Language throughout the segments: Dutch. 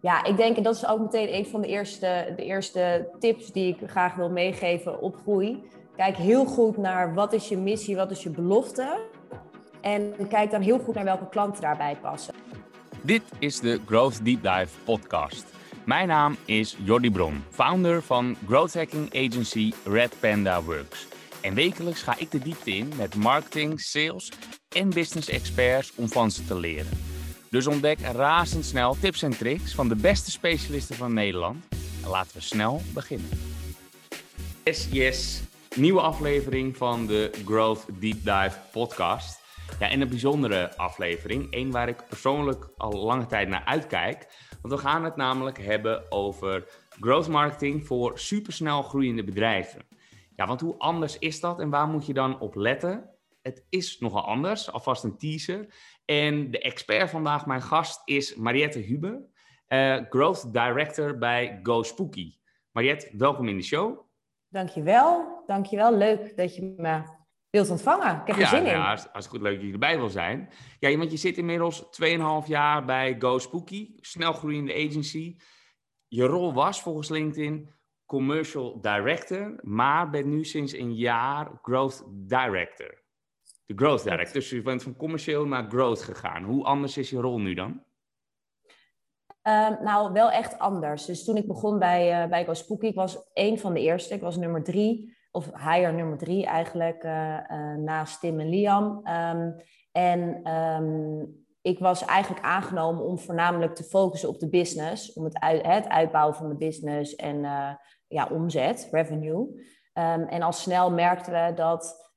Ja, ik denk, en dat is ook meteen een van de eerste, de eerste tips die ik graag wil meegeven op groei. Kijk heel goed naar wat is je missie, wat is je belofte. En kijk dan heel goed naar welke klanten daarbij passen. Dit is de Growth Deep Dive podcast. Mijn naam is Jordi Bron, founder van growth hacking agency Red Panda Works. En wekelijks ga ik de diepte in met marketing, sales en business experts om van ze te leren. Dus ontdek razendsnel tips en tricks van de beste specialisten van Nederland. En laten we snel beginnen. Yes, yes. Nieuwe aflevering van de Growth Deep Dive podcast. Ja, en een bijzondere aflevering. Eén waar ik persoonlijk al lange tijd naar uitkijk. Want we gaan het namelijk hebben over growth marketing voor supersnel groeiende bedrijven. Ja, want hoe anders is dat en waar moet je dan op letten? Het is nogal anders, alvast een teaser. En de expert vandaag, mijn gast, is Mariette Huber, uh, Growth Director bij Go Spooky. Mariette, welkom in de show. Dankjewel, dankjewel. Leuk dat je me wilt ontvangen. Ik heb er zin in. Ja, hartstikke goed leuk dat je erbij wil zijn. Ja, want je zit inmiddels 2,5 jaar bij Go Spooky, snel groeiende agency. Je rol was volgens LinkedIn commercial director, maar bent nu sinds een jaar growth director. De growth director. Dus je bent van commercieel naar growth gegaan. Hoe anders is je rol nu dan? Ehm, nou, wel echt anders. Dus toen ik begon bij, uh, bij GoSpooky, ik was een van de eerste. Ik was nummer drie, of higher nummer drie eigenlijk, uh, uh, naast Tim en Liam. Um, en um, ik was eigenlijk aangenomen om voornamelijk te focussen op de business. Om het, uit, het uitbouwen van de business en ja, omzet, revenue. en al snel merkten we dat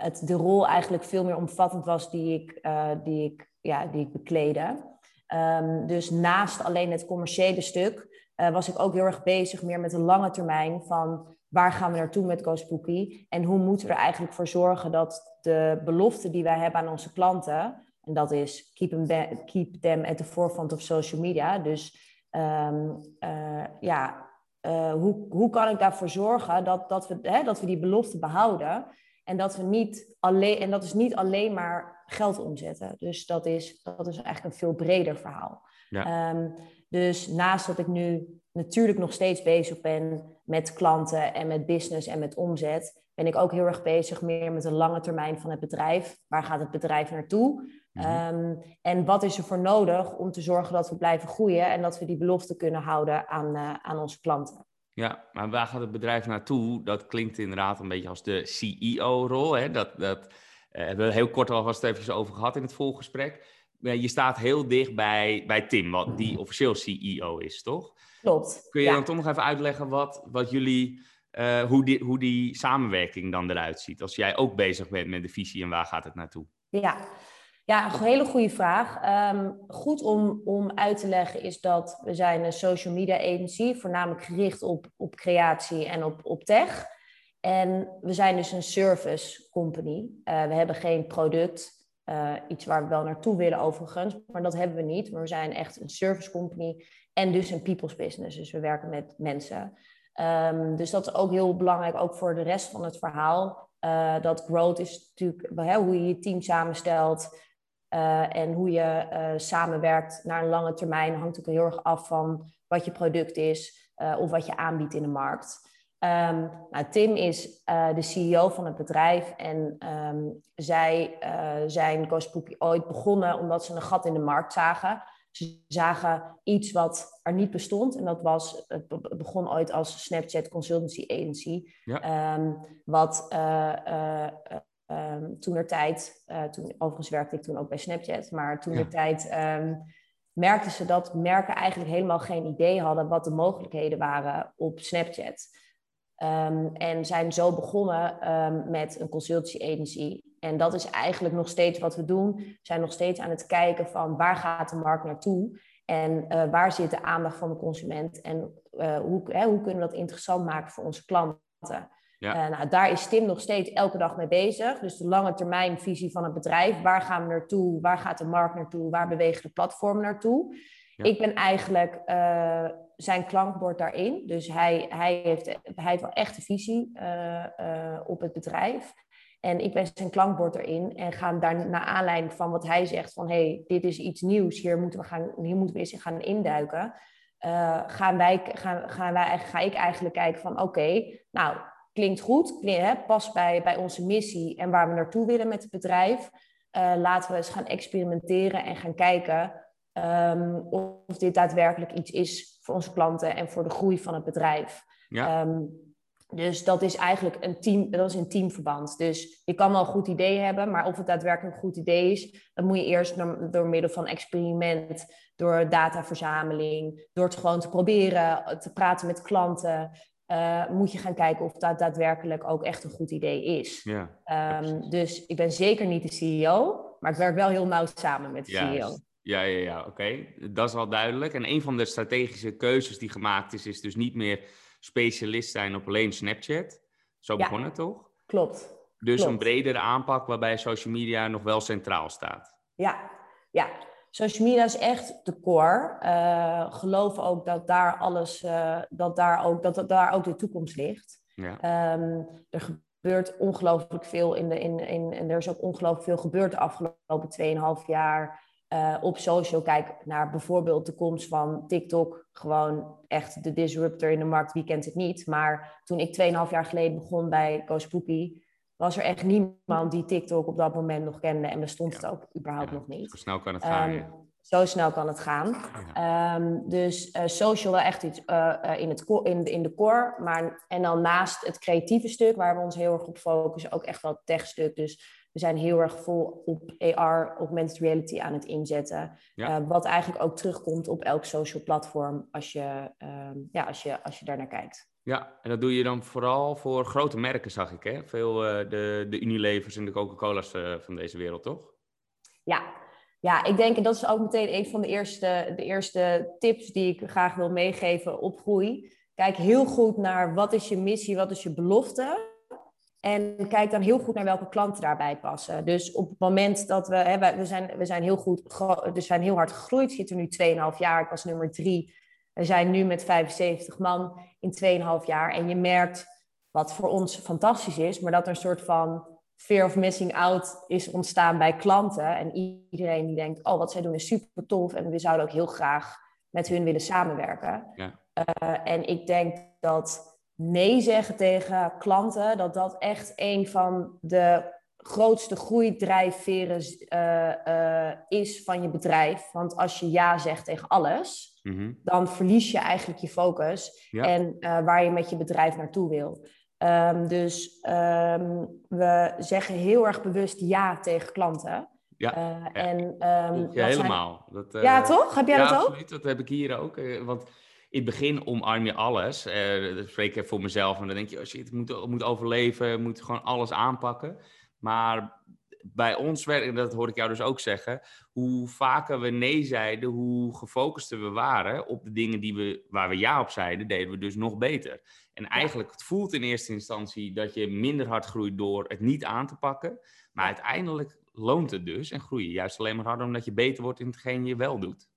het de rol eigenlijk veel meer omvattend was die ik, uh, die ik, ja, die ik bekleedde. Um, dus naast alleen het commerciële stuk uh, was ik ook heel erg bezig meer met de lange termijn van waar gaan we naartoe met GoSpooky en hoe moeten we er eigenlijk voor zorgen dat de belofte die wij hebben aan onze klanten, en dat is keep them, keep them at the forefront of social media, dus um, uh, ja, hoe, hoe kan ik daarvoor zorgen dat, dat, we, hè, dat we die belofte behouden en dat, we niet alleen, en dat is niet alleen maar geld omzetten. Dus dat is, dat is eigenlijk een veel breder verhaal. Ja. Um, dus naast dat ik nu natuurlijk nog steeds bezig ben met klanten en met business en met omzet, ben ik ook heel erg bezig meer met de lange termijn van het bedrijf. Waar gaat het bedrijf naartoe? Mm-hmm. Um, en wat is er voor nodig om te zorgen dat we blijven groeien en dat we die belofte kunnen houden aan, uh, aan onze klanten? Ja, maar waar gaat het bedrijf naartoe? Dat klinkt inderdaad een beetje als de CEO-rol. Dat, dat uh, hebben we heel kort alvast even over gehad in het voorgesprek. je staat heel dicht bij, bij Tim, wat die officieel CEO is, toch? Klopt. Kun je dan toch nog even uitleggen wat, wat jullie, uh, hoe, die, hoe die samenwerking dan eruit ziet? Als jij ook bezig bent met de visie en waar gaat het naartoe? Ja, ja, een hele goede vraag. Um, goed om, om uit te leggen is dat we zijn een social media agency, voornamelijk gericht op, op creatie en op, op tech. En we zijn dus een service company. Uh, we hebben geen product, uh, iets waar we wel naartoe willen overigens, maar dat hebben we niet. Maar we zijn echt een service company en dus een people's business. Dus we werken met mensen. Um, dus dat is ook heel belangrijk, ook voor de rest van het verhaal. Uh, dat growth is natuurlijk hoe je je team samenstelt, uh, en hoe je uh, samenwerkt naar een lange termijn hangt ook heel erg af van wat je product is uh, of wat je aanbiedt in de markt. Um, nou, Tim is de CEO van het bedrijf en um, zij zijn GoSpooky ooit begonnen omdat ze een gat in de markt zagen. Ze zagen iets wat er niet bestond en dat was, het begon ooit als Snapchat Consultancy Agency, ja. um, wat Um, toen er tijd, uh, toen, overigens werkte ik toen ook bij Snapchat, maar toen ja. er tijd um, merkten ze dat merken eigenlijk helemaal geen idee hadden wat de mogelijkheden waren op Snapchat. Um, en zijn zo begonnen met een consultancy agency. En dat is eigenlijk nog steeds wat we doen. We zijn nog steeds aan het kijken van waar gaat de markt naartoe? En uh, waar zit de aandacht van de consument? En uh, hoe, hè, hoe kunnen we dat interessant maken voor onze klanten? Ja. Uh, nou, daar is Tim nog steeds elke dag mee bezig. Dus de lange termijn visie van het bedrijf. Waar gaan we naartoe? Waar gaat de markt naartoe? Waar bewegen de platformen naartoe? Ja. Ik ben eigenlijk uh, zijn klankbord daarin. Dus hij, hij, heeft, hij heeft wel echt een visie uh, op het bedrijf. En ik ben zijn klankbord erin en ga daar naar aanleiding van wat hij zegt van hey, dit is iets nieuws, hier moeten we, gaan, hier moeten we eens gaan induiken. Uh, gaan wij, gaan, gaan wij, ga ik eigenlijk kijken van oké, nou klinkt goed, klinkt, hè, past bij, bij onze missie en waar we naartoe willen met het bedrijf. Uh, laten we eens gaan experimenteren en gaan kijken um, of dit daadwerkelijk iets is voor onze klanten en voor de groei van het bedrijf. Ja. Um, dus dat is eigenlijk een team, dat is een teamverband. Dus je kan wel een goed idee hebben, maar of het daadwerkelijk een goed idee is, dat moet je eerst door, door middel van experiment, door dataverzameling, door het gewoon te proberen, te praten met klanten, uh, moet je gaan kijken of dat daadwerkelijk ook echt een goed idee is. Ja, um, dus ik ben zeker niet de CEO, maar ik werk wel heel nauw samen met de CEO. Ja, ja, ja, oké. Dat is wel duidelijk. En een van de strategische keuzes die gemaakt is, is dus niet meer specialist zijn op alleen Snapchat. Zo begon het toch? Klopt. Dus een bredere aanpak waarbij social media nog wel centraal staat. Ja, ja. Social media is echt de core. Uh, geloof ook dat daar alles, uh, dat, daar ook, dat, dat daar ook de toekomst ligt. Ja. Um, er gebeurt ongelooflijk veel in de, in, in, en er is ook ongelooflijk veel gebeurd de afgelopen 2,5 jaar uh, op social kijk naar bijvoorbeeld de komst van TikTok, gewoon echt de disruptor in de markt, wie kent het niet. Maar toen ik 2,5 jaar geleden begon bij Spooky, was er echt niemand die TikTok op dat moment nog kende en bestond het ook überhaupt nog niet. Zo snel kan het gaan. Um, Zo snel kan het gaan. Um, dus uh, social wel echt iets uh, in, het in, in de core. Maar, en dan naast het creatieve stuk, waar we ons heel erg op focussen, ook echt wel het techstuk. Dus we zijn heel erg vol op AR, augmented reality aan het inzetten. Uh, wat eigenlijk ook terugkomt op elk social platform als je, uh, ja, als je, als je daar naar kijkt. Ja, en dat doe je dan vooral voor grote merken, zag ik. Hè? Veel uh, de, de Unilevers en de Coca-Cola's eh, van deze wereld, toch? Ja. ja, ik denk, en dat is ook meteen een van de eerste, de eerste tips die ik graag wil meegeven op groei. Kijk heel goed naar wat is je missie, wat is je belofte en kijk dan heel goed naar welke klanten daarbij passen. Dus op het moment dat we, hè, we, zijn, we zijn heel goed, dus we zijn heel hard gegroeid. Zitten nu 2,5 jaar. Ik was nummer 3. We zijn nu met 75 man in 2,5 jaar. En je merkt wat voor ons fantastisch is, maar dat er een soort van fear of missing out is ontstaan bij klanten. En iedereen die denkt, oh, wat zij doen is super tof. En we zouden ook heel graag met hun willen samenwerken. Ja. Uh, en ik denk dat nee zeggen tegen klanten, dat dat echt een van de grootste groeidrijfveren uh, uh, is van je bedrijf. Want als je ja zegt tegen alles, mhm. dan verlies je eigenlijk je focus en uh, waar je met je bedrijf naartoe wil. Um, dus um, we zeggen heel erg bewust ja tegen klanten. Ja, ja. en, um, ja helemaal. Dat, ja, toch? Heb jij ja, dat ook? Absoluut, dat heb ik hier ook. Want in het begin omarm je alles. Dat spreek ik voor mezelf. En dan denk je, oh shit, ik moet, moet overleven, moet gewoon alles aanpakken. Maar bij ons werk, dat hoor ik jou dus ook zeggen, hoe vaker we nee zeiden, hoe gefocuster we waren op de dingen die we, waar we ja op zeiden, deden we dus nog beter. En eigenlijk, het voelt in eerste instantie dat je minder hard groeit door het niet aan te pakken. Maar uiteindelijk loont het dus en groei je juist alleen maar harder omdat je beter wordt in hetgeen je wel doet.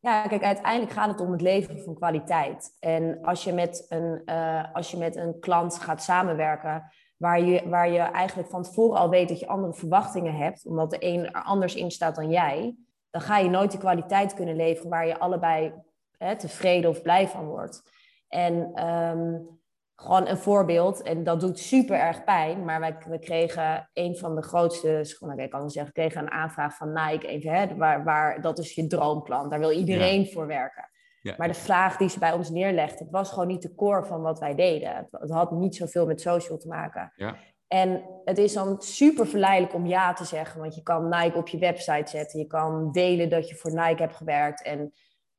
Ja, kijk, uiteindelijk gaat het om het leveren van kwaliteit. En als je met een, uh, als je met een klant gaat samenwerken, waar je, waar je eigenlijk van tevoren al weet dat je andere verwachtingen hebt, omdat de een er anders in staat dan jij, dan ga je nooit de kwaliteit kunnen leveren waar je allebei hè, tevreden of blij van wordt. En um, gewoon een voorbeeld, en dat doet super erg pijn, maar wij, we kregen een van de grootste, ik kan wel zeggen, we kregen een aanvraag van Nike, even, hè, waar, waar, dat is je droomplan, daar wil iedereen voor werken. Ja. Maar de vraag die ze bij ons neerlegde, het was gewoon niet de core van wat wij deden. Het, had niet zoveel met social te maken. Ja. En het is dan super verleidelijk om ja te zeggen, want je kan Nike op je website zetten, je kan delen dat je voor Nike hebt gewerkt en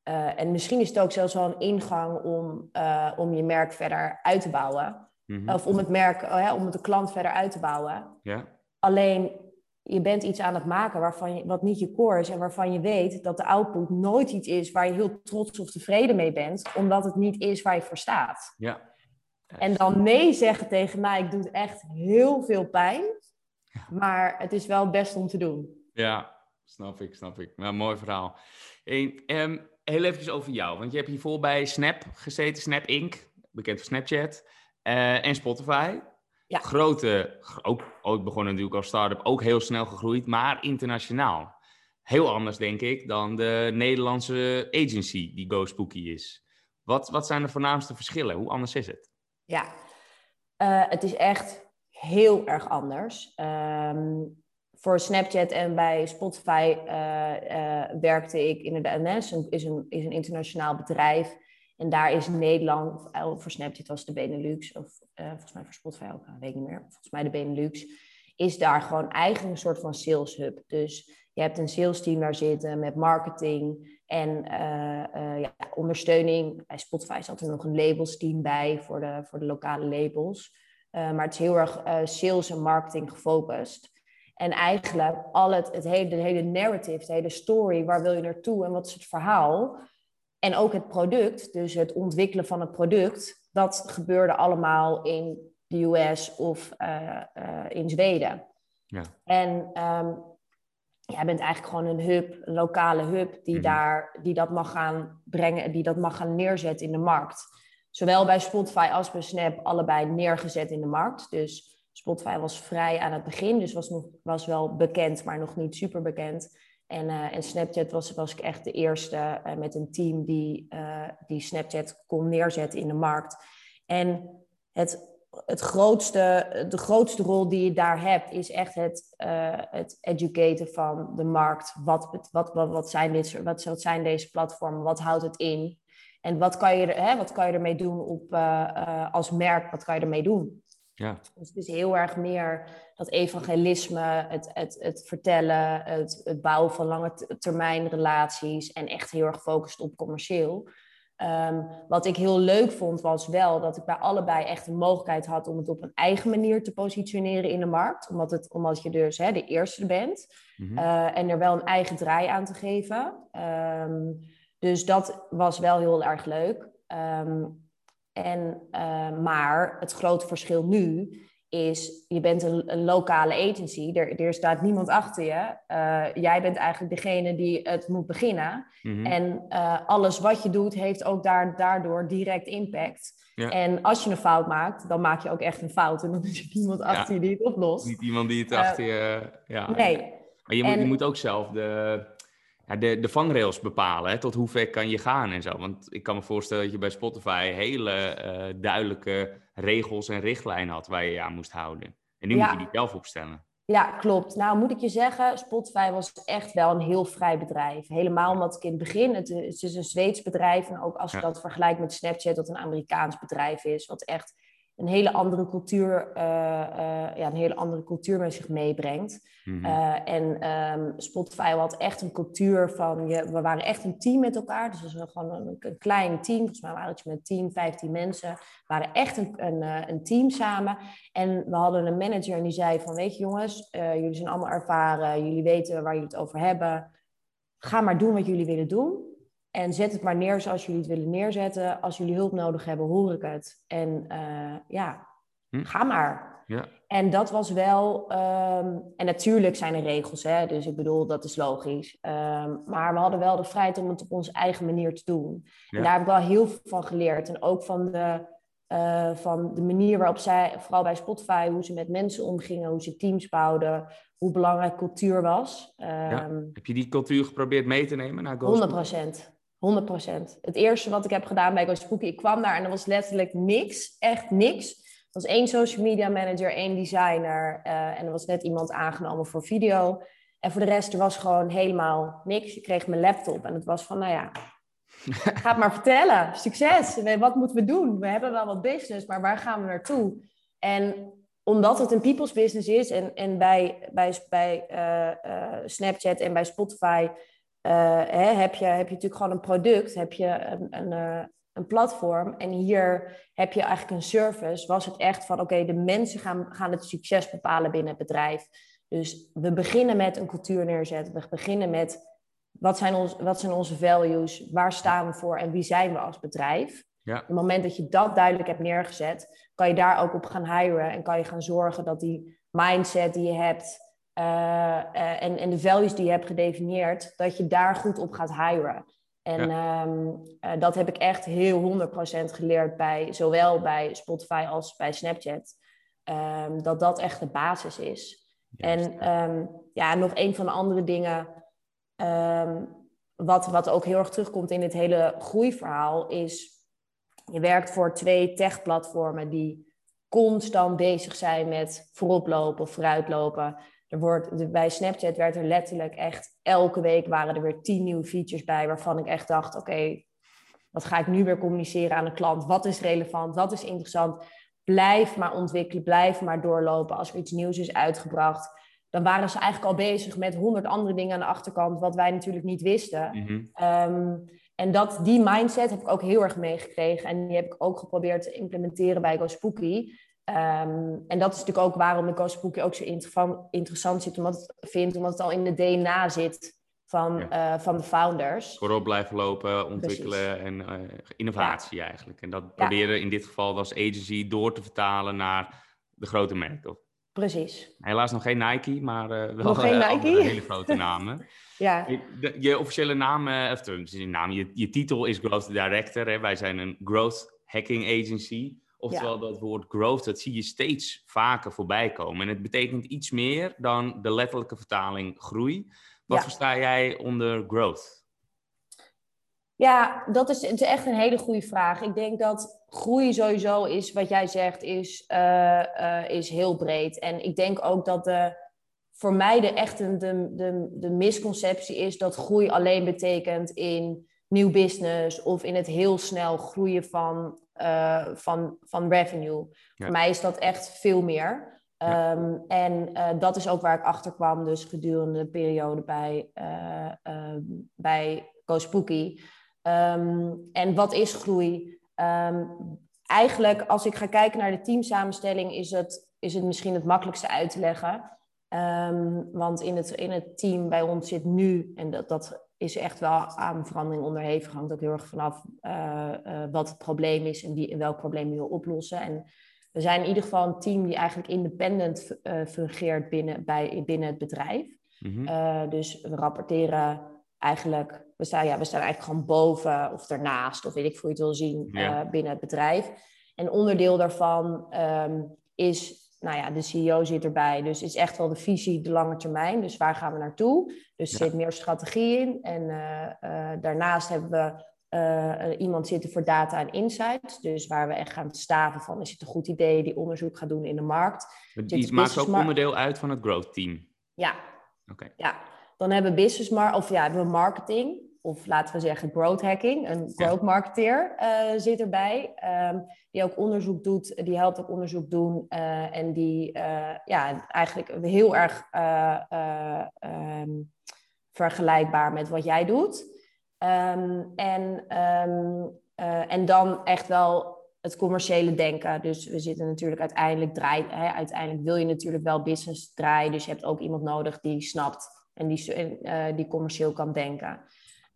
uh, en misschien is het ook zelfs wel een ingang om, uh, om je merk verder uit te bouwen. Mm-hmm. Of om het merk, om het de klant verder uit te bouwen. Ja. Alleen je bent iets aan het maken waarvan je, wat niet je core is en waarvan je weet dat de output nooit iets is waar je heel trots of tevreden mee bent, omdat het niet is waar je voor staat. Ja. En dan nee zeggen tegen mij, ik doe echt heel veel pijn, maar het is wel best om te doen. Ja, snap ik, snap ik. Nou, mooi verhaal. Hey, um, heel even over jou. Want je hebt hiervoor bij Snap gezeten, Snap Inc., bekend van Snapchat, uh, en Spotify. Ja. grote, ook ooit begonnen natuurlijk als start-up, ook heel snel gegroeid, maar internationaal. Heel anders, denk ik, dan de Nederlandse agency die GoSpooky is. Wat, wat zijn de voornaamste verschillen? Hoe anders is het? Ja, uh, het is echt heel erg anders. Um, voor Snapchat en bij Spotify uh, uh, werkte ik inderdaad. NS is een, is een internationaal bedrijf. En daar is Nederland, voor Snapchat was de Benelux, of volgens mij voor Spotify ook, weet ik niet meer. Volgens mij de Benelux, is daar gewoon eigenlijk een soort van sales hub. Dus je hebt een sales team daar zitten met marketing en uh, ja, ondersteuning. Bij Spotify zat er nog een labels team bij voor de, voor de lokale labels. Maar het is heel erg sales en marketing gefocust. En eigenlijk al het, het hele, de hele narrative, de hele story, waar wil je naartoe en wat is het verhaal? En ook het product, dus het ontwikkelen van het product, dat gebeurde allemaal in de US of in Zweden. Ja. En um, jij bent eigenlijk gewoon een hub, een lokale hub, die, mhm. daar, die dat mag gaan brengen, die dat mag gaan neerzetten in de markt. Zowel bij Spotify als bij Snap, allebei neergezet in de markt. Dus Spotify was vrij aan het begin, dus was, nog, was wel bekend, maar nog niet super bekend. En, uh, en Snapchat was, ik echt de eerste uh, met een team die, uh, die Snapchat kon neerzetten in de markt. En het het grootste, de grootste rol die je daar hebt, is echt het, het educaten van de markt. Wat, wat, wat, wat, zijn dit, wat, zijn deze platformen? Wat houdt het in? En wat kan je, hè, wat kan je ermee doen op, als merk? Wat kan je ermee doen? Ja. Dus het is heel erg meer dat evangelisme, het, het, het vertellen, het, het bouwen van lange termijn relaties en echt heel erg gefocust op commercieel. Um, wat ik heel leuk vond was wel dat ik bij allebei echt een mogelijkheid had om het op een eigen manier te positioneren in de markt. Omdat, het, omdat je dus hè, de eerste bent mm -hmm. uh, en er wel een eigen draai aan te geven. Um, dus dat was wel heel erg leuk. Um, en, uh, maar het grote verschil nu is, je bent een, een lokale agency, er, er, staat niemand achter je. Uh, jij bent eigenlijk degene die het moet beginnen. Mm -hmm. En uh, alles wat je doet, heeft ook daar, daardoor direct impact. Ja. En als je een fout maakt, dan maak je ook echt een fout. En dan is er niemand achter ja. je die het oplost. Niet iemand die het achter je... Ja. Nee. Maar je moet, en... je moet ook zelf de, ja, de, de vangrails bepalen. Hè? Tot hoe ver kan je gaan en zo. Want ik kan me voorstellen dat je bij Spotify hele duidelijke regels en richtlijnen had waar je je aan moest houden. En nu ja. moet je die zelf opstellen. Ja, klopt. Nou moet ik je zeggen, Spotify was echt wel een heel vrij bedrijf. Helemaal omdat ik in het begin, het, het is een Zweeds bedrijf. En ook als je ja. dat vergelijkt met Snapchat, dat een Amerikaans bedrijf is. Wat echt een hele andere cultuur, uh, uh, ja, een hele andere cultuur met zich meebrengt. Mm-hmm. uh, en um, Spotify had echt een cultuur van, je, we waren echt een team met elkaar. Dus we gewoon een, een, klein team. Volgens mij waren het met een team, 15 mensen. We waren echt een, een, een, team samen. En we hadden een manager en die zei van, weet je jongens, jullie zijn allemaal ervaren. Jullie weten waar jullie het over hebben. Ga maar doen wat jullie willen doen. En zet het maar neer zoals jullie het willen neerzetten. Als jullie hulp nodig hebben, hoor ik het. En uh, ja, hm. ga maar. Ja. En dat was wel. Um, en natuurlijk zijn er regels, hè? dus ik bedoel, dat is logisch. Um, maar we hadden wel de vrijheid om het op onze eigen manier te doen. Ja. En daar heb ik wel heel veel van geleerd. En ook van de, uh, van de manier waarop zij, vooral bij Spotify, hoe ze met mensen omgingen, hoe ze teams bouwden, hoe belangrijk cultuur was. Um, ja. Heb je die cultuur geprobeerd mee te nemen naar Ghost 100 procent. 100% Het eerste wat ik heb gedaan bij GoSpooky, ik kwam daar en er was letterlijk niks, echt niks. Er was één social media manager, één designer uh, en er was net iemand aangenomen voor video. En voor de rest, er was gewoon helemaal niks. Ik kreeg mijn laptop en het was van, nou ja, ga het maar vertellen. Succes. Wat moeten we doen? We hebben wel wat business, maar waar gaan we naartoe? En omdat het een people's business is en, en bij, bij, bij uh, uh, Snapchat en bij Spotify hè, heb, je, heb je natuurlijk gewoon een product, heb je een, een, uh, een platform. En hier heb je eigenlijk een service. Was het echt van, oké, okay, de mensen gaan, gaan het succes bepalen binnen het bedrijf. Dus we beginnen met een cultuur neerzetten. We beginnen met, wat zijn, ons, wat zijn onze values? Waar staan we voor? En wie zijn we als bedrijf? Ja. Op het moment dat je dat duidelijk hebt neergezet, kan je daar ook op gaan hiren. En kan je gaan zorgen dat die mindset die je hebt uh, uh, en, en de values die je hebt gedefinieerd, dat je daar goed op gaat hiren. En ja. um, uh, dat heb ik echt heel 100% geleerd bij zowel bij Spotify als bij Snapchat. ehm, dat dat echt de basis is. en ehm, ja, nog een van de andere dingen, ehm, wat, wat ook heel erg terugkomt in dit hele groeiverhaal, is je werkt voor twee tech-platformen die constant bezig zijn met vooroplopen of vooruitlopen. Er wordt, bij Snapchat werd er letterlijk echt elke week waren er weer tien nieuwe features bij waarvan ik echt dacht, oké, wat ga ik nu weer communiceren aan de klant? Wat is relevant? Wat is interessant? Blijf maar ontwikkelen, blijf maar doorlopen. Als er iets nieuws is uitgebracht, dan waren ze eigenlijk al bezig met honderd andere dingen aan de achterkant, wat wij natuurlijk niet wisten. Mhm. Ehm, en dat, die mindset heb ik ook heel erg meegekregen. En die heb ik ook geprobeerd te implementeren bij GoSpooky. Um, en dat is natuurlijk ook waarom de GoSpooky ook zo interessant zit, omdat het, vindt, omdat het al in de DNA zit van, eh, van de founders. Voorop blijven lopen, ontwikkelen en uh, innovatie eigenlijk. En dat proberen in dit geval als agency door te vertalen naar de grote merken. Precies. Helaas nog geen Nike, maar uh, wel nog geen Nike? hele grote namen. ja. Je, je, officiële naam, of je, naam je, je titel is Growth Director. Hè? Wij zijn een Growth Hacking Agency. Oftewel, dat woord growth, dat zie je steeds vaker voorbij komen. En het betekent iets meer dan de letterlijke vertaling groei. Wat versta jij onder growth? Ja, dat is, is, echt een hele goede vraag. Ik denk dat groei sowieso is, wat jij zegt, is, uh, uh, is heel breed. En ik denk ook dat de, voor mij de echte de, de, de misconceptie is dat groei alleen betekent in nieuw business of in het heel snel groeien van, uh, van, van revenue. Voor mij is dat echt veel meer. Ehm, en uh, dat is ook waar ik achter kwam, dus gedurende de periode bij, uh, bij. Um, en wat is groei? Um, eigenlijk, als ik ga kijken naar de teamsamenstelling, is het, is het misschien het makkelijkste uit te leggen. want in het, in het team bij ons zit nu, en dat, dat is echt wel aan verandering onderhevig, hangt ook heel erg vanaf uh, wat het probleem is en wie, welk probleem je wil oplossen. En we zijn in ieder geval een team die eigenlijk independent uh, fungeert binnen, bij, binnen het bedrijf. Mhm. dus we rapporteren eigenlijk, we staan, ja, we staan eigenlijk gewoon boven of ernaast, of weet ik hoe je het wil zien, binnen het bedrijf. En onderdeel daarvan um, is, nou ja, de CEO zit erbij. Dus is echt wel de visie, de lange termijn. Dus waar gaan we naartoe? Dus er zit meer strategie in. En daarnaast hebben we uh, iemand zitten voor data en insights. Dus waar we echt gaan staven van, is het een goed idee die onderzoek gaat doen in de markt. Die maakt ook onderdeel uit van het growth team? Ja. Oké. Ja. Dan hebben we business mar of ja, hebben we marketing. Of laten we zeggen growth hacking. Een growth marketeer uh, zit erbij. Um, die ook onderzoek doet. Die helpt ook onderzoek doen. Uh, en die ja, eigenlijk heel erg um, vergelijkbaar met wat jij doet. Um, en, en dan echt wel het commerciële denken. Dus we zitten natuurlijk uiteindelijk draaien. Hè, uiteindelijk wil je natuurlijk wel business draaien. Dus je hebt ook iemand nodig die snapt en die, uh, die commercieel kan denken.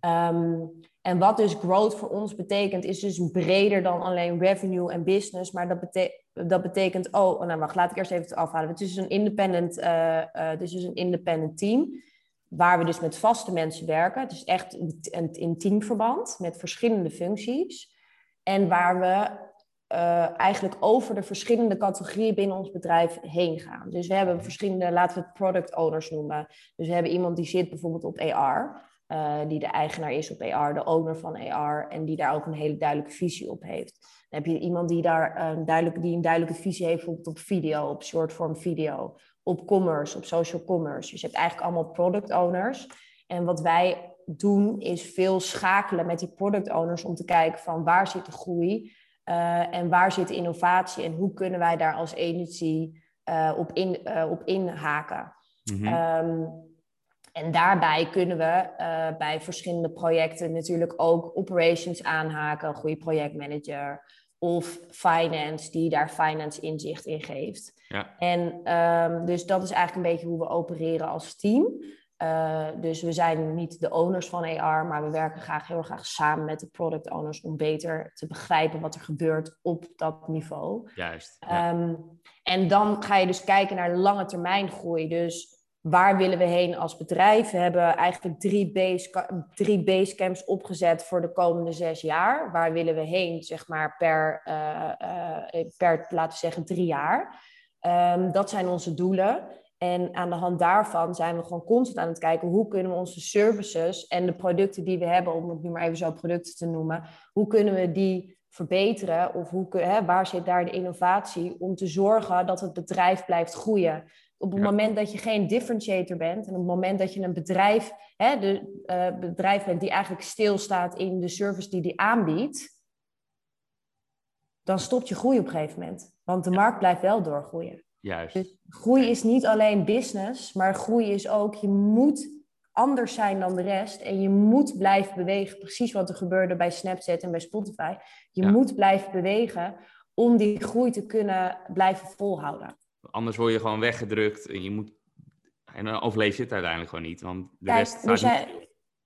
Um, en wat dus growth voor ons betekent, is dus breder dan alleen revenue en business. Maar dat, bete dat betekent, oh, oh, nou wacht, laat ik eerst even afhalen. Het is dus een independent, uh, het is dus een independent team waar we dus met vaste mensen werken. Het is echt een, een teamverband met verschillende functies. En waar we uh, eigenlijk over de verschillende categorieën binnen ons bedrijf heen gaan. Dus we hebben verschillende, laten we het product owners noemen. Dus we hebben iemand die zit bijvoorbeeld op AR, uh, eh, die de eigenaar is op AR, de owner van AR, en die daar ook een hele duidelijke visie op heeft. Dan heb je iemand die daar een eh, duidelijke, die een duidelijke visie heeft bijvoorbeeld op video, op short form video op commerce, op social commerce. Dus je hebt eigenlijk allemaal product owners. En wat wij doen is veel schakelen met die product owners om te kijken van waar zit de groei uh, en waar zit de innovatie en hoe kunnen wij daar als agency uh, op, in, uh, op inhaken. Mm um, en daarbij kunnen we bij verschillende projecten natuurlijk ook operations aanhaken, een goede projectmanager of finance die daar finance inzicht in geeft. Ja. En um, dus dat is eigenlijk een beetje hoe we opereren als team. Uh, dus we zijn niet de owners van AR, maar we werken graag heel graag samen met de product owners om beter te begrijpen wat er gebeurt op dat niveau. Juist. Ja. Um, en dan ga je dus kijken naar lange termijn groei. Dus waar willen we heen als bedrijf? We hebben eigenlijk drie, base, drie basecamps opgezet voor de komende zes jaar. Waar willen we heen, zeg maar, per, uh, uh, per laten we zeggen, drie jaar? Ehm, dat zijn onze doelen. En aan de hand daarvan zijn we gewoon constant aan het kijken hoe kunnen we onze services en de producten die we hebben, om het nu maar even zo producten te noemen, hoe kunnen we die verbeteren of hoe, hè, waar zit daar de innovatie om te zorgen dat het bedrijf blijft groeien. Op het moment dat je geen differentiator bent en op het moment dat je een bedrijf, hè, de, uh, bedrijf bent die eigenlijk stilstaat in de service die die aanbiedt, dan stopt je groei op een gegeven moment. Want de markt blijft wel doorgroeien. Juist. Dus groei is niet alleen business, maar groei is ook, je moet anders zijn dan de rest en je moet blijven bewegen. Precies wat er gebeurde bij Snapchat en bij Spotify. Je moet blijven bewegen om die groei te kunnen blijven volhouden. Anders word je gewoon weggedrukt en je moet en dan overleef je het uiteindelijk gewoon niet, want de Kijk, rest staat zijn,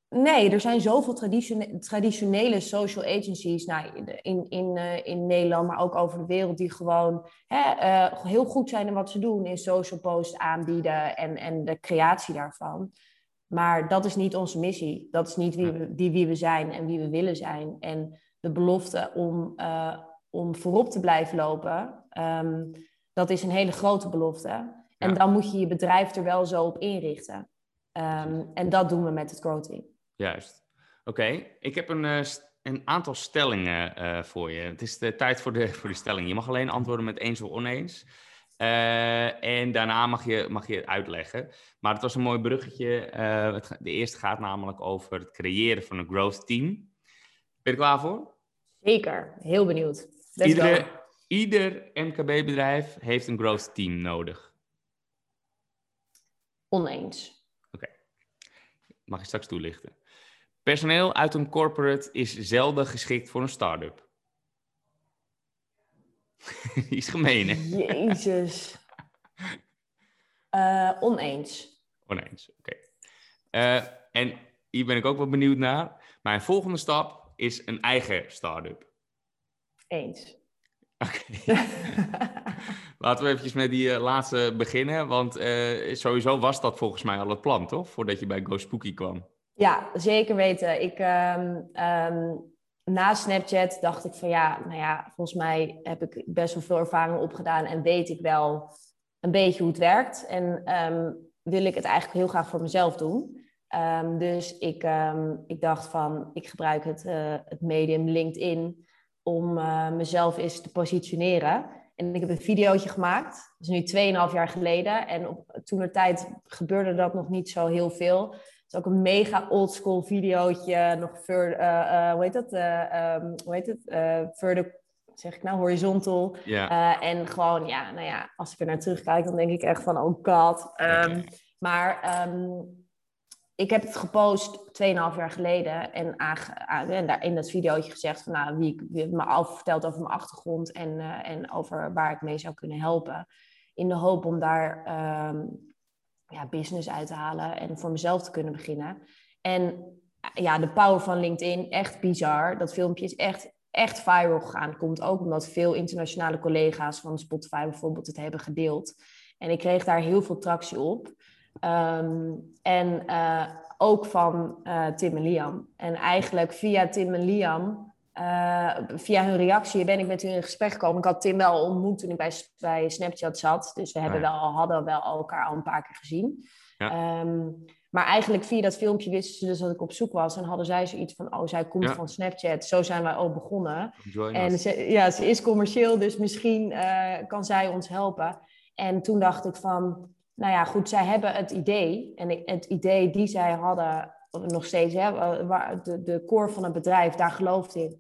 Nee, er zijn zoveel traditione traditionele social agencies nou, in, in, uh, in Nederland, maar ook over de wereld, die gewoon hè, uh, heel goed zijn in wat ze doen, in social posts aanbieden en, en de creatie daarvan. Maar dat is niet onze missie. Dat is niet wie we, die wie we zijn en wie we willen zijn. En de belofte om, uh, om voorop te blijven lopen, um, dat is een hele grote belofte. En dan moet je je bedrijf er wel zo op inrichten. Um, en dat doen we met het Team. Juist. Oké, ik heb een, eh, een aantal stellingen eh, voor je. Het is de tijd voor de, voor de stelling. Je mag alleen antwoorden met eens of oneens. Eh, en daarna mag je, mag je het uitleggen. Maar het was een mooi bruggetje. Het, de eerste gaat namelijk over het creëren van een growth team. Ben je er klaar voor? Zeker, heel benieuwd. Let's Iedere, go. Ieder MKB-bedrijf heeft een growth team nodig. Oneens. Mag je straks toelichten. Personeel uit een corporate is zelden geschikt voor een start-up. Die is gemeen, hè? Jezus. Eh, oneens. Oneens, oké. Eh, en hier ben ik ook wel benieuwd naar. Mijn volgende stap is een eigen start-up. Eens. Oké. Laten we eventjes met die eh, laatste beginnen. Want eh, sowieso was dat volgens mij al het plan, toch? Voordat je bij Go Spooky kwam. Ja, zeker weten. Ik, ehm, ehm, na Snapchat dacht ik van ja, nou ja, volgens mij heb ik best wel veel ervaring opgedaan en weet ik wel een beetje hoe het werkt. En ehm, wil ik het eigenlijk heel graag voor mezelf doen. Dus ik, ik dacht van, ik gebruik het, eh, het medium LinkedIn om eh, mezelf eens te positioneren. En ik heb een videootje gemaakt, dat is nu 2,5 jaar geleden. En op, toen de tijd gebeurde dat nog niet zo heel veel. Het is ook een mega oldschool videootje, nog ver, eh, eh, hoe heet dat? Eh, ehm, hoe heet het? Verder, zeg ik nou, horizontal. En gewoon, ja, nou ja, als ik er naar terugkijk, dan denk ik echt van, oh god. Ehm. Maar ehm, ik heb het gepost 2,5 jaar geleden en, en daar in dat videootje gezegd van, nou, wie ik wie me al verteld over mijn achtergrond en, eh, en over waar ik mee zou kunnen helpen. In de hoop om daar ehm, ja, business uit te halen en voor mezelf te kunnen beginnen. En eh, ja, de power van LinkedIn, echt bizar. Dat filmpje is echt, echt viral gegaan. Komt ook omdat veel internationale collega's van Spotify bijvoorbeeld het hebben gedeeld. En ik kreeg daar heel veel tractie op. Ehm, en eh, ook van eh, Tim en Liam. En eigenlijk via Tim en Liam, eh, via hun reactie, ben ik met hun in gesprek gekomen. Ik had Tim wel ontmoet toen ik bij, bij Snapchat zat. Dus we hebben Ja. wel, hadden wel elkaar al een paar keer gezien. Ja. Ehm, maar eigenlijk via dat filmpje wisten ze dus dat ik op zoek was. En hadden zij zoiets van, oh, zij komt Ja. van Snapchat. Zo zijn wij ook begonnen. En ze, ja, ze is commercieel, dus misschien kan zij ons helpen. En toen dacht ik van, nou ja, goed, zij hebben het idee. En het idee die zij hadden, nog steeds, hè, waar, de, de core van het bedrijf, daar geloofde ik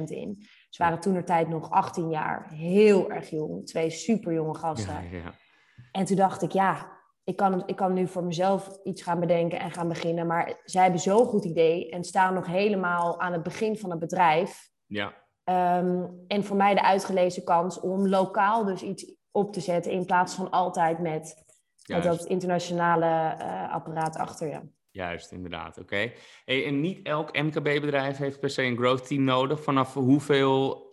100% in. Ze waren toen de tijd nog 18 jaar, heel erg jong. Twee super jonge gasten. Ja, ja. En toen dacht ik, ja, ik kan, ik kan nu voor mezelf iets gaan bedenken en gaan beginnen. Maar zij hebben zo'n goed idee en staan nog helemaal aan het begin van het bedrijf. ja. Ehm, en voor mij de uitgelezen kans om lokaal dus iets op te zetten in plaats van altijd met, met Juist. dat internationale eh, apparaat achter je. Juist, inderdaad. Oké. Hey, en niet elk MKB-bedrijf heeft per se een growth team nodig. Vanaf hoeveel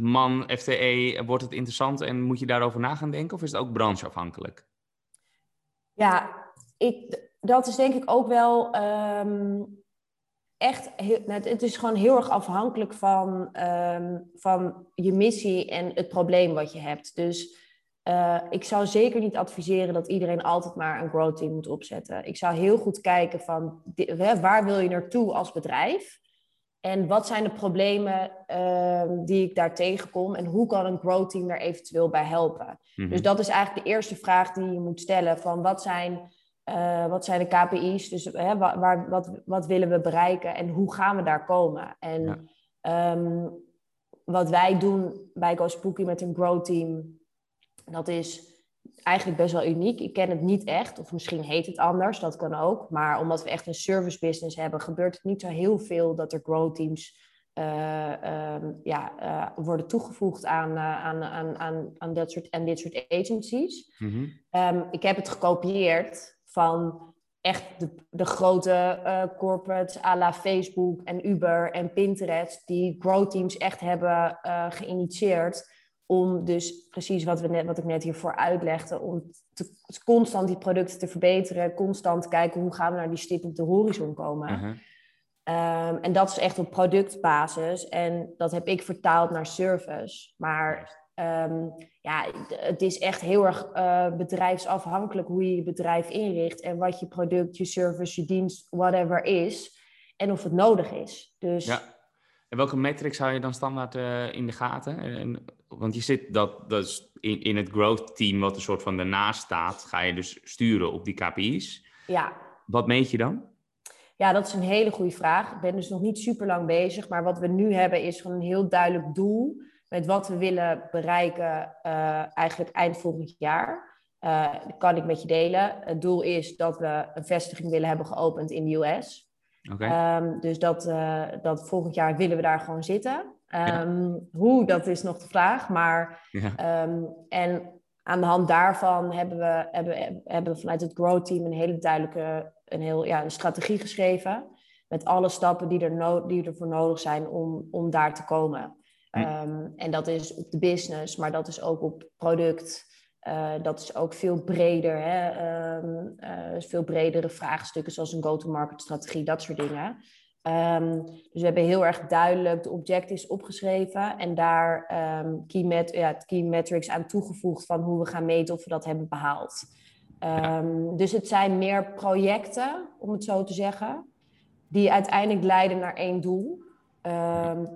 man FTE wordt het interessant en moet je daarover na gaan denken? Of is het ook brancheafhankelijk? Ja, ik, dat is denk ik ook wel ehm, echt. heel- het, het is gewoon heel erg afhankelijk van, ehm, van je missie en het probleem wat je hebt. Dus uh, ik zou zeker niet adviseren dat iedereen altijd maar een growth team moet opzetten. Ik zou heel goed kijken van waar wil je naartoe als bedrijf? En wat zijn de problemen uh, die ik daar tegenkom? En hoe kan een growth team daar eventueel bij helpen? Mhm. Dus dat is eigenlijk de eerste vraag die je moet stellen. Van wat zijn, uh, wat zijn de KPI's? Dus hè, waar, wat, wat willen we bereiken? En hoe gaan we daar komen? En um, wat wij doen bij GoSpooky met een growth team... dat is eigenlijk best wel uniek. Ik ken het niet echt, of misschien heet het anders, dat kan ook. Maar omdat we echt een service business hebben, gebeurt het niet zo heel veel dat er grow teams uh, ja, uh, worden toegevoegd aan, uh, aan, aan, aan, aan dat soort, en dit soort agencies. Mm -hmm. ik heb het gekopieerd van echt de, de grote corporates à la Facebook en Uber en Pinterest, die grow teams echt hebben geïnitieerd om dus precies wat, we net, wat ik net hiervoor uitlegde, om te, constant die producten te verbeteren, constant kijken hoe gaan we naar die stip op de horizon komen. Uh-huh. Ehm, en dat is echt op productbasis en dat heb ik vertaald naar service. Maar ehm, ja, het is echt heel erg uh, bedrijfsafhankelijk hoe je je bedrijf inricht en wat je product, je service, je dienst, whatever is en of het nodig is. Dus ja. En welke metrics hou je dan standaard uh, in de gaten? En, want je zit dat, dat is in, in het growth team, wat een soort van daarnaast staat, ga je dus sturen op die KPI's. Ja. Wat meet je dan? Ja, dat is een hele goede vraag. Ik ben dus nog niet super lang bezig, maar wat we nu hebben is gewoon een heel duidelijk doel met wat we willen bereiken uh, eigenlijk eind volgend jaar. Uh, dat kan ik met je delen. Het doel is dat we een vestiging willen hebben geopend in de US. Um, dus dat, uh, dat volgend jaar willen we daar gewoon zitten. Um, Hoe, dat is nog de vraag. Maar, ja. um, en aan de hand daarvan hebben we, hebben, hebben we vanuit het Grow Team een hele duidelijke een heel, ja, een strategie geschreven. Met alle stappen die, er no die ervoor nodig zijn om, om daar te komen. en dat is op de business, maar dat is ook op product. Uh, dat is ook veel breder, hè? Um, uh, veel bredere vraagstukken zoals een go-to-market strategie, dat soort dingen. Um, dus we hebben heel erg duidelijk de objectives opgeschreven en daar um, key, met, ja, key metrics aan toegevoegd van hoe we gaan meten of we dat hebben behaald. dus het zijn meer projecten, om het zo te zeggen, die uiteindelijk leiden naar één doel.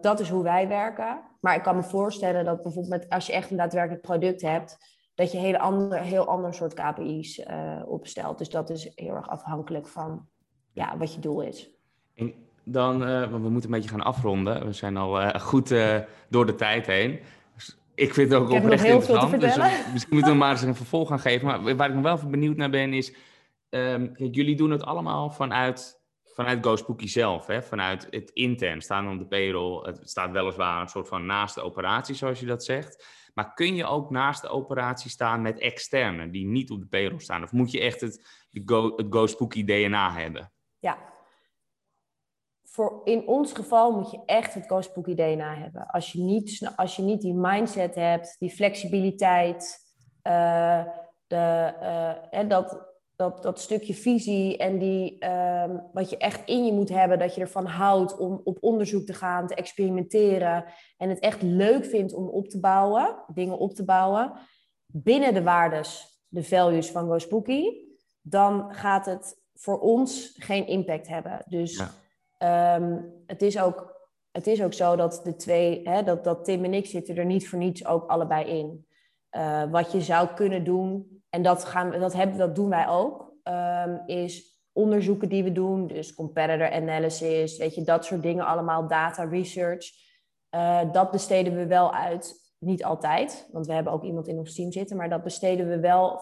dat is hoe wij werken. Maar ik kan me voorstellen dat bijvoorbeeld met, als je echt een daadwerkelijk product hebt, dat je hele ander, heel ander soort KPI's eh, opstelt. Dus dat is heel erg afhankelijk van ja, wat je doel is. En dan, uh, we moeten een beetje gaan afronden. We zijn al uh, goed door de tijd heen. Dus ik vind het ook ik oprecht interessant. Dus misschien moeten we maar eens een vervolg gaan geven. Maar waar ik nog wel benieuwd naar ben is... Um, kijk, jullie doen het allemaal vanuit, vanuit GoSpooky zelf. Hè? Vanuit het intern staan op de payroll. Het staat weliswaar een soort van naast de operatie, zoals je dat zegt. Maar kun je ook naast de operatie staan met externen die niet op de payroll staan? Of moet je echt het, Go, het Go Spooky DNA hebben? Ja. Voor, in ons geval moet je echt het Go Spooky DNA hebben. Als je niet, als je niet die mindset hebt, die flexibiliteit, uh, de, uh, dat, dat, dat stukje visie en die, um, wat je echt in je moet hebben, dat je ervan houdt om op onderzoek te gaan, te experimenteren en het echt leuk vindt om op te bouwen, dingen op te bouwen, binnen de waardes, de values van GoSpooky, dan gaat het voor ons geen impact hebben. Dus um, het, is ook, het is ook zo dat de twee, hè, dat, dat Tim en ik zitten er niet voor niets ook allebei in. Uh, wat je zou kunnen doen en dat, gaan dat, hebben, dat doen wij ook, um, is onderzoeken die we doen, dus competitor analysis, weet je, dat soort dingen allemaal, data research. Uh, dat besteden we wel uit. Niet altijd, want we hebben ook iemand in ons team zitten, maar dat besteden we wel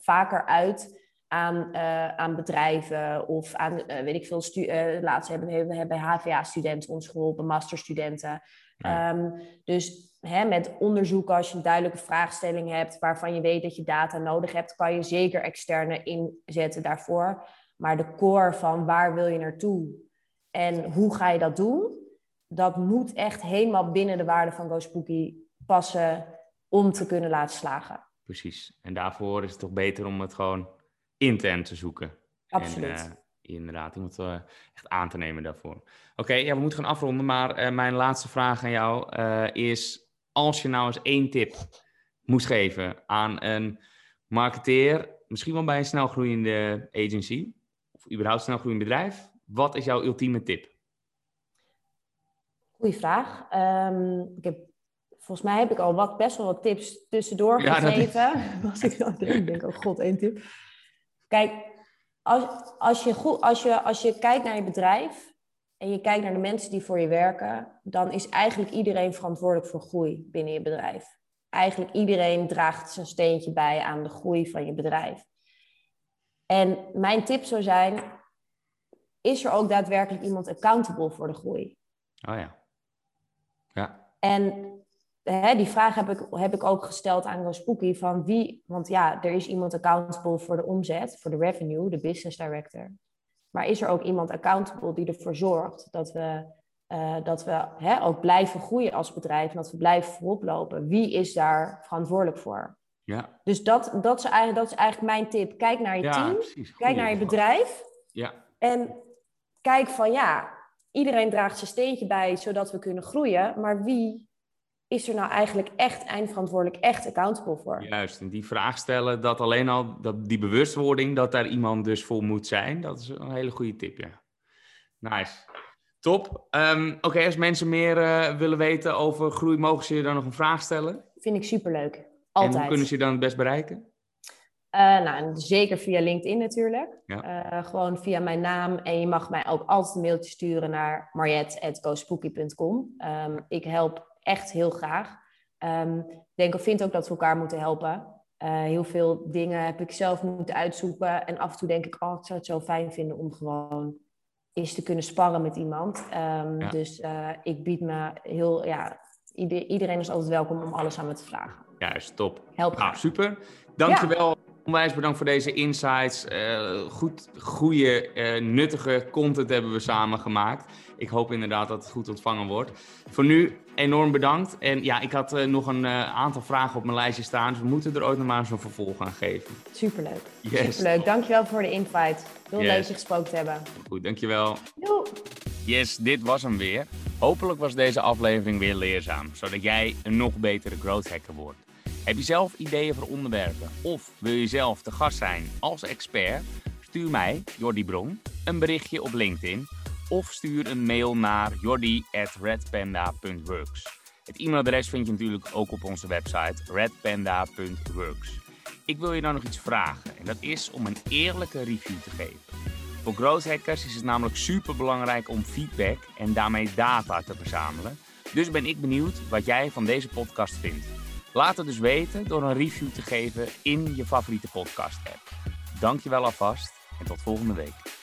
vaker uit aan, uh, aan bedrijven of aan, uh, weet ik veel, stu- laatst hebben we hebben HVA-studenten ons geholpen, masterstudenten. Ja. Um, dus hè, met onderzoek, als je een duidelijke vraagstelling hebt waarvan je weet dat je data nodig hebt, kan je zeker externe inzetten daarvoor. Maar de core van waar wil je naartoe en hoe ga je dat doen, dat moet echt helemaal binnen de waarde van GoSpooky passen om te kunnen laten slagen. Precies. En daarvoor is het toch beter om het gewoon intern te zoeken. Absoluut. En, uh, inderdaad, iemand uh, echt aan te nemen daarvoor. Oké, ja, we moeten gaan afronden, maar uh, mijn laatste vraag aan jou is: als je nou eens één tip moest geven aan een marketeer, misschien wel bij een snelgroeiende agency, of überhaupt snelgroeiend bedrijf, wat is jouw ultieme tip? Goeie vraag. Ehm, ik heb, volgens mij heb ik al wat, best wel wat tips tussendoor gegeven. Als ik dan denk, oh god, één tip. Kijk, als, als, je goed, als, je, als je kijkt naar je bedrijf en je kijkt naar de mensen die voor je werken, dan is eigenlijk iedereen verantwoordelijk voor groei binnen je bedrijf. Eigenlijk iedereen draagt zijn steentje bij aan de groei van je bedrijf. En mijn tip zou zijn, is er ook daadwerkelijk iemand accountable voor de groei? Oh ja. Ja. En hè, die vraag heb ik, heb ik ook gesteld aan Spooky van wie, want ja, er is iemand accountable voor de omzet, voor de revenue, de business director. Maar is er ook iemand accountable die ervoor zorgt dat we, uh, dat we hè, ook blijven groeien als bedrijf en dat we blijven voorop lopen? Wie is daar verantwoordelijk voor? Ja. Dus dat, dat, is eigenlijk, dat is eigenlijk mijn tip. Kijk naar je team, kijk naar je bedrijf. Ja. En kijk van ja, iedereen draagt zijn steentje bij zodat we kunnen groeien. Maar wie is er nou eigenlijk echt eindverantwoordelijk, echt accountable voor? Juist, en die vraag stellen, dat alleen al dat die bewustwording, dat daar iemand dus voor moet zijn, dat is een hele goede tip, ja. Nice. Top. Um, Oké, als mensen meer uh, willen weten over groei, mogen ze je dan nog een vraag stellen? Vind ik superleuk. Altijd. En hoe kunnen ze je dan het best bereiken? Uh, nou, zeker via LinkedIn natuurlijk. Ja. Uh, gewoon via mijn naam. En je mag mij ook altijd een mailtje sturen naar mariette.gospooky.com. Um, ehm, ik help echt heel graag. Um, ik denk of vind ook dat we elkaar moeten helpen. Uh, heel veel dingen heb ik zelf moeten uitzoeken. En af en toe denk ik, oh, ik zou het zo fijn vinden om gewoon eens te kunnen sparren met iemand. Um, ja. Dus ik bied me heel, ja, iedereen is altijd welkom om alles aan me te vragen. Ja, top. Help nou, super. Dankjewel. Ja. Onwijs bedankt voor deze insights. Uh, goed, goede, uh, nuttige content hebben we samen gemaakt. Ik hoop inderdaad dat het goed ontvangen wordt. Voor nu enorm bedankt. En ja, ik had uh, nog een aantal vragen op mijn lijstje staan. Dus we moeten er ooit nog maar eens een vervolg aan geven. Superleuk. Yes. Superleuk. Dankjewel voor de invite. Heel yes. leuk je gesproken te hebben. Goed, dankjewel. Doei. Yes, dit was hem weer. Hopelijk was deze aflevering weer leerzaam. Zodat jij een nog betere growth hacker wordt. Heb je zelf ideeën voor onderwerpen of wil je zelf te gast zijn als expert? Stuur mij, Jordi Bron, een berichtje op LinkedIn of stuur een mail naar jordi.redpanda.works. Het e-mailadres vind je natuurlijk ook op onze website redpanda.works. Ik wil je dan nog iets vragen en dat is om een eerlijke review te geven. Voor growth hackers is het namelijk super belangrijk om feedback en daarmee data te verzamelen. Dus ben ik benieuwd wat jij van deze podcast vindt. Laat het dus weten door een review te geven in je favoriete podcast app. Dankjewel alvast en tot volgende week.